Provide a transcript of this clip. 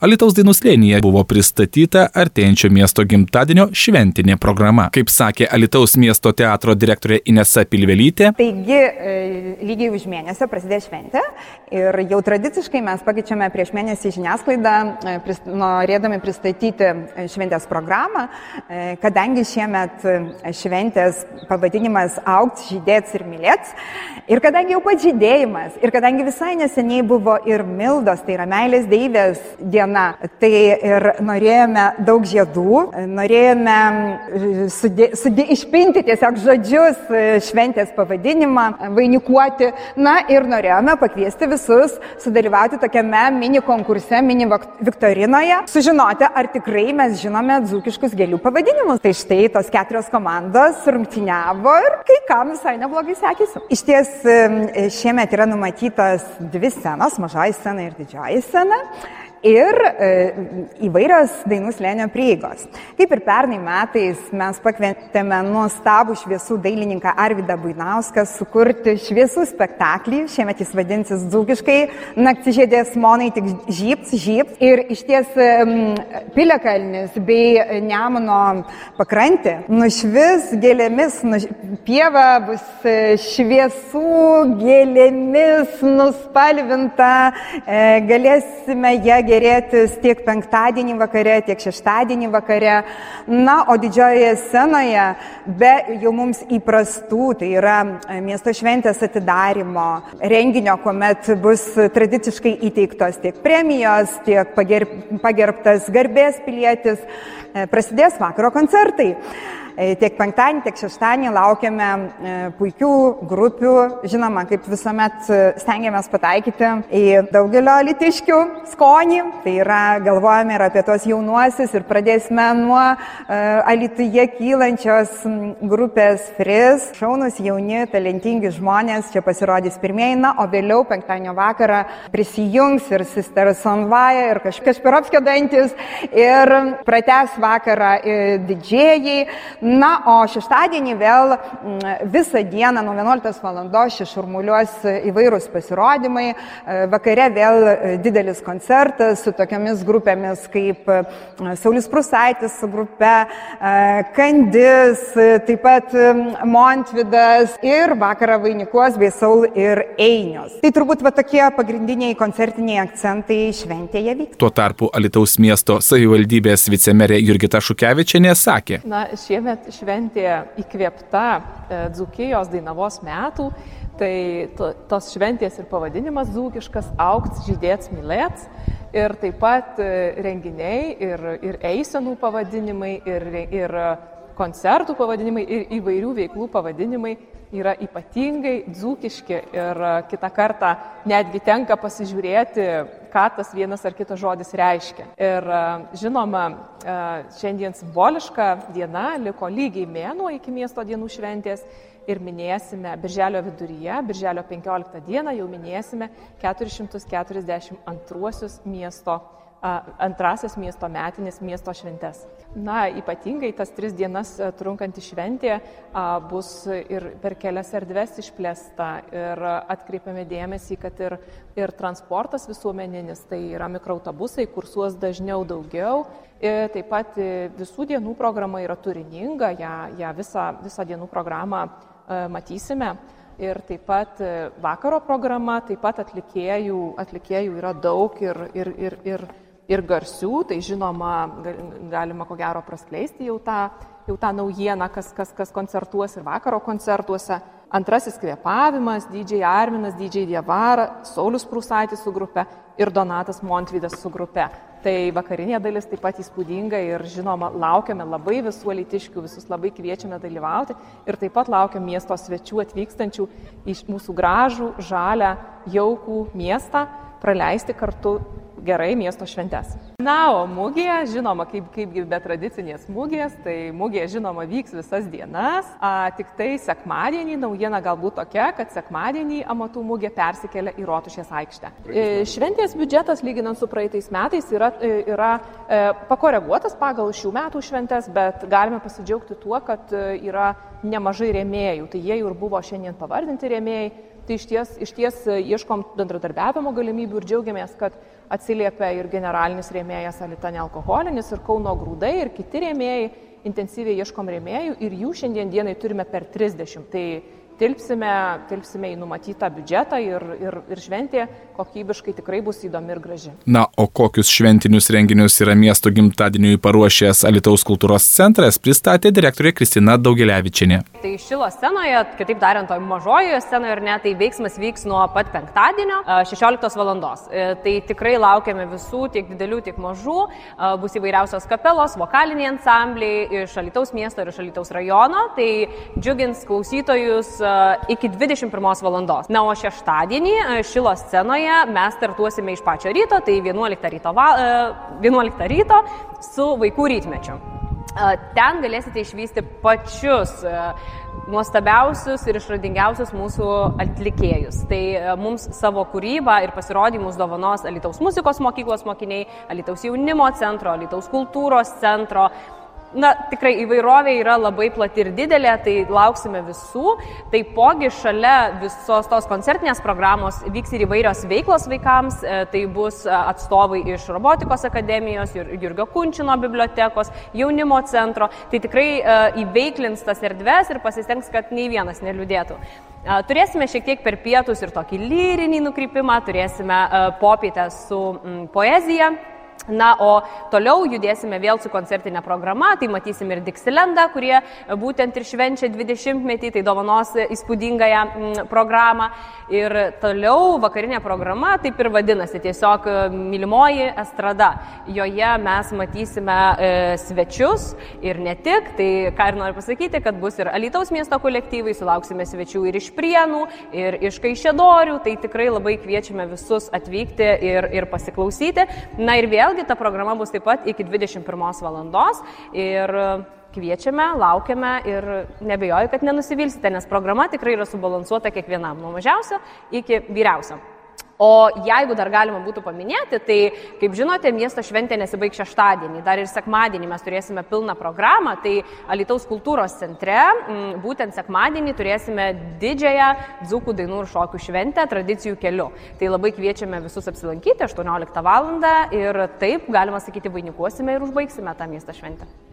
Alitaus dainų slėnyje buvo pristatyta artėjančio miesto gimtadienio šventinė programa. Kaip sakė Alitaus miesto teatro direktorė Inesa Pilvelytė. Taigi, e, lygiai už mėnesio prasidės šventė ir jau tradiciškai mes pakeičiame prieš mėnesį žiniasklaidą, e, norėdami pristatyti e, šventės programą, kadangi šiemet šventės pavadinimas Aukts, žydėts ir mylėts. Ir kadangi jau pats žydėjimas, ir kadangi visai neseniai buvo ir Mildos, tai yra meilės deivės diena, diena. Tai ir norėjome daug žiedų, norėjome sudė, sudė, išpinti tiesiog žodžius šventės pavadinimą, vainikuoti. Na ir norėjome pakviesti visus sudalyvauti tokiame mini konkurse, mini viktorinoje, sužinoti, ar tikrai mes žinome dzūkiškus gėlių pavadinimus. Tai štai tos keturios komandos rungtyniavo ir kai kam visai neblogai sekėsi. Iš ties šiemet yra numatytos dvi scenos, mažoji scena ir didžioji scena ir e, įvairios dainų slėnio prieigos. Kaip ir pernai metais mes pakvietėme nuostabų šviesų dailininką Arvidą Buinauską sukurti šviesų spektaklį, šiemet jis vadinsis dzūkiškai Naktižėdės monai tik žyps, žyps. Ir iš ties Piliakalnis bei Nemuno pakrantė nušvis gėlėmis, nuš... pieva bus e, šviesų gėlėmis nuspalvinta, e, galėsime ją gerėtis tiek penktadienį vakare, tiek šeštadienį vakare. Na, o didžiojoje scenoje be jau mums įprastų, tai yra e, miesto šventės atidarimo renginio, kuomet bus tradiciškai įteiktos tiek premijos, tiek pagerbtas garbės pilietis, e, prasidės vakaro koncertai. E, tiek penktadienį, tiek šeštadienį laukiame e, puikių grupių. Žinoma, kaip visuomet e, stengiamės pataikyti į daugelio litiškių skonį. Tai yra, galvojame ir apie tos jaunuosius ir pradėsime nuo alituje kylančios grupės Fris. Šaunus jauni, talentingi žmonės čia pasirodys pirmieji, na, o vėliau penktadienio vakarą prisijungs ir Sister Sonvaja, ir Kašpirovskio dantis, ir prates vakarą didžėjai. Na, o šeštadienį vėl mm, visą dieną nuo 11 val. čia šurmuliuos įvairūs pasirodymai, e, vakare vėl e, didelis koncertas su tokiamis grupėmis kaip e, Saulis Prusaitis su grupe, Kandis, taip pat Montvidas ir vakarą vainikuos bei Saul ir Einios. Tai turbūt va tokie pagrindiniai koncertiniai akcentai šventėje vyks. Tuo tarpu Alitaus miesto savivaldybės vicemerė Jurgita Šukevičianė sakė. Na, šiemet šiemet šventė įkvėpta e, Dzukijos Dainavos metų, tai to, tos šventės ir pavadinimas dzūkiškas aukts, žydėts, mylėts. Ir taip pat e, renginiai ir, ir eisenų pavadinimai, ir, ir koncertų pavadinimai, ir įvairių veiklų pavadinimai yra ypatingai dzūkiški ir kitą kartą netgi tenka pasižiūrėti, ką tas vienas ar kitas žodis reiškia. Ir žinoma, šiandien simboliška diena, liko lygiai mėnuo iki miesto dienų šventės ir minėsime birželio viduryje, birželio 15 dieną jau minėsime 442 miesto antrasis miesto metinės miesto šventes. Na, ypatingai tas tris dienas trunkanti šventė bus ir per kelias erdves išplėsta ir atkreipiame dėmesį, kad ir, ir transportas visuomeninis, tai yra mikroautobusai, kursuos dažniau daugiau. Ir taip pat visų dienų programa yra turininga, ją, ją visą, visą dienų programą matysime. Ir taip pat vakaro programa, taip pat atlikėjų, atlikėjų yra daug ir, ir, ir, ir ir garsių, tai žinoma, galima ko gero praskleisti jau tą, jau tą naujieną, kas, kas, kas koncertuos ir vakaro koncertuose. Antrasis kvėpavimas, didžiai Arminas, didžiai Dievara, Saulis Prūsaitis su grupe ir Donatas Montvydas su grupe. Tai vakarinė dalis taip pat įspūdinga ir žinoma, laukiame labai visų litiškių, visus labai kviečiame dalyvauti ir taip pat laukiame miesto svečių atvykstančių iš mūsų gražų, žalę, jaukų miestą praleisti kartu gerai miesto šventes. Na, o mūgėje, žinoma, kaip, kaipgi be tradicinės mūgės, tai mūgėje, žinoma, vyks visas dienas, a, tik tai sekmadienį naujiena galbūt tokia, kad sekmadienį amatų mūgė persikelia į Rotušės aikštę. E, šventės biudžetas, lyginant su praeitais metais, yra, e, yra e, pakoreguotas pagal šių metų šventes, bet galime pasidžiaugti tuo, kad e, yra nemažai rėmėjų. Tai jie jau ir buvo šiandien pavardinti rėmėjai. Tai iš ties, iš ties ieškom bendradarbiavimo galimybių ir džiaugiamės, kad atsiliepia ir generalinis rėmėjas Alita nealkoholinis, ir Kauno grūdai, ir kiti rėmėjai. Intensyviai ieškom rėmėjų ir jų šiandien dienai turime per 30. Tai tilpsime, tilpsime į numatytą biudžetą ir, ir, ir šventė kokybiškai tikrai bus įdomi ir graži. Na, o kokius šventinius renginius yra miesto gimtadieniui paruošęs Alitaus kultūros centras, pristatė direktorė Kristina Daugeliavičianė. Tai šilo scenoje, kitaip tariant, toje mažojoje scenoje ir ne, tai veiksmas vyks nuo pat penktadienio 16 val. Tai tikrai laukiame visų, tiek didelių, tiek mažų. Bus įvairiausios kapelos, vokaliniai ansambliai iš Alitaus miesto ir iš Alitaus rajono. Tai džiugins klausytojus iki 21 valandos. Na, o šeštadienį e, Šilo scenoje mes startuosime iš pačio ryto, tai 11 ryto, 11 e, ryto su vaikų rytmečiu. E, ten galėsite išvysti pačius nuostabiausius ir išradingiausius mūsų atlikėjus. Tai mums savo kūrybą ir pasirodymus dovanos Alitaus muzikos mokyklos mokiniai, Alitaus jaunimo centro, Alitaus kultūros centro, na, tikrai įvairovė yra labai plati ir didelė, tai lauksime visų. Taipogi šalia visos tos koncertinės programos vyks ir įvairios veiklos vaikams, e, tai bus e, atstovai iš robotikos akademijos, Jurgio Kunčino bibliotekos, jaunimo centro, tai tikrai e, įveiklins tas erdves ir pasistengs, kad nei vienas neliūdėtų. Turėsime šiek tiek per pietus ir tokį lyrinį nukrypimą, turėsime popietę su poezija Na, o toliau judėsime vėl su koncertinė programa, tai matysim ir Dixilendą, kurie būtent ir švenčia 20-metį, tai dovanos įspūdingąją mm, programą. Ir toliau vakarinė programa taip ir vadinasi, tiesiog e, mylimoji estrada. Joje mes matysime e, svečius ir ne tik, tai ką ir noriu pasakyti, kad bus ir Alitaus miesto kolektyvai, sulauksime svečių ir iš Prienų, ir iš Kaišėdorių, tai tikrai labai kviečiame visus atvykti ir, ir pasiklausyti. Na ir vėl Vėlgi ta programa bus taip pat iki 21 valandos ir kviečiame, laukiame ir nebejoju, kad nenusivilsite, nes programa tikrai yra subalansuota kiekvienam, nuo mažiausio iki vyriausio. O jeigu dar galima būtų paminėti, tai, kaip žinote, miesto šventė nesibaig šeštadienį, dar ir sekmadienį mes turėsime pilną programą, tai Alitaus kultūros centre būtent sekmadienį turėsime didžiąją dzūkų dainų ir šokių šventę tradicijų keliu. Tai labai kviečiame visus apsilankyti 18 val. ir taip, galima sakyti, vainikuosime ir užbaigsime tą miesto šventę.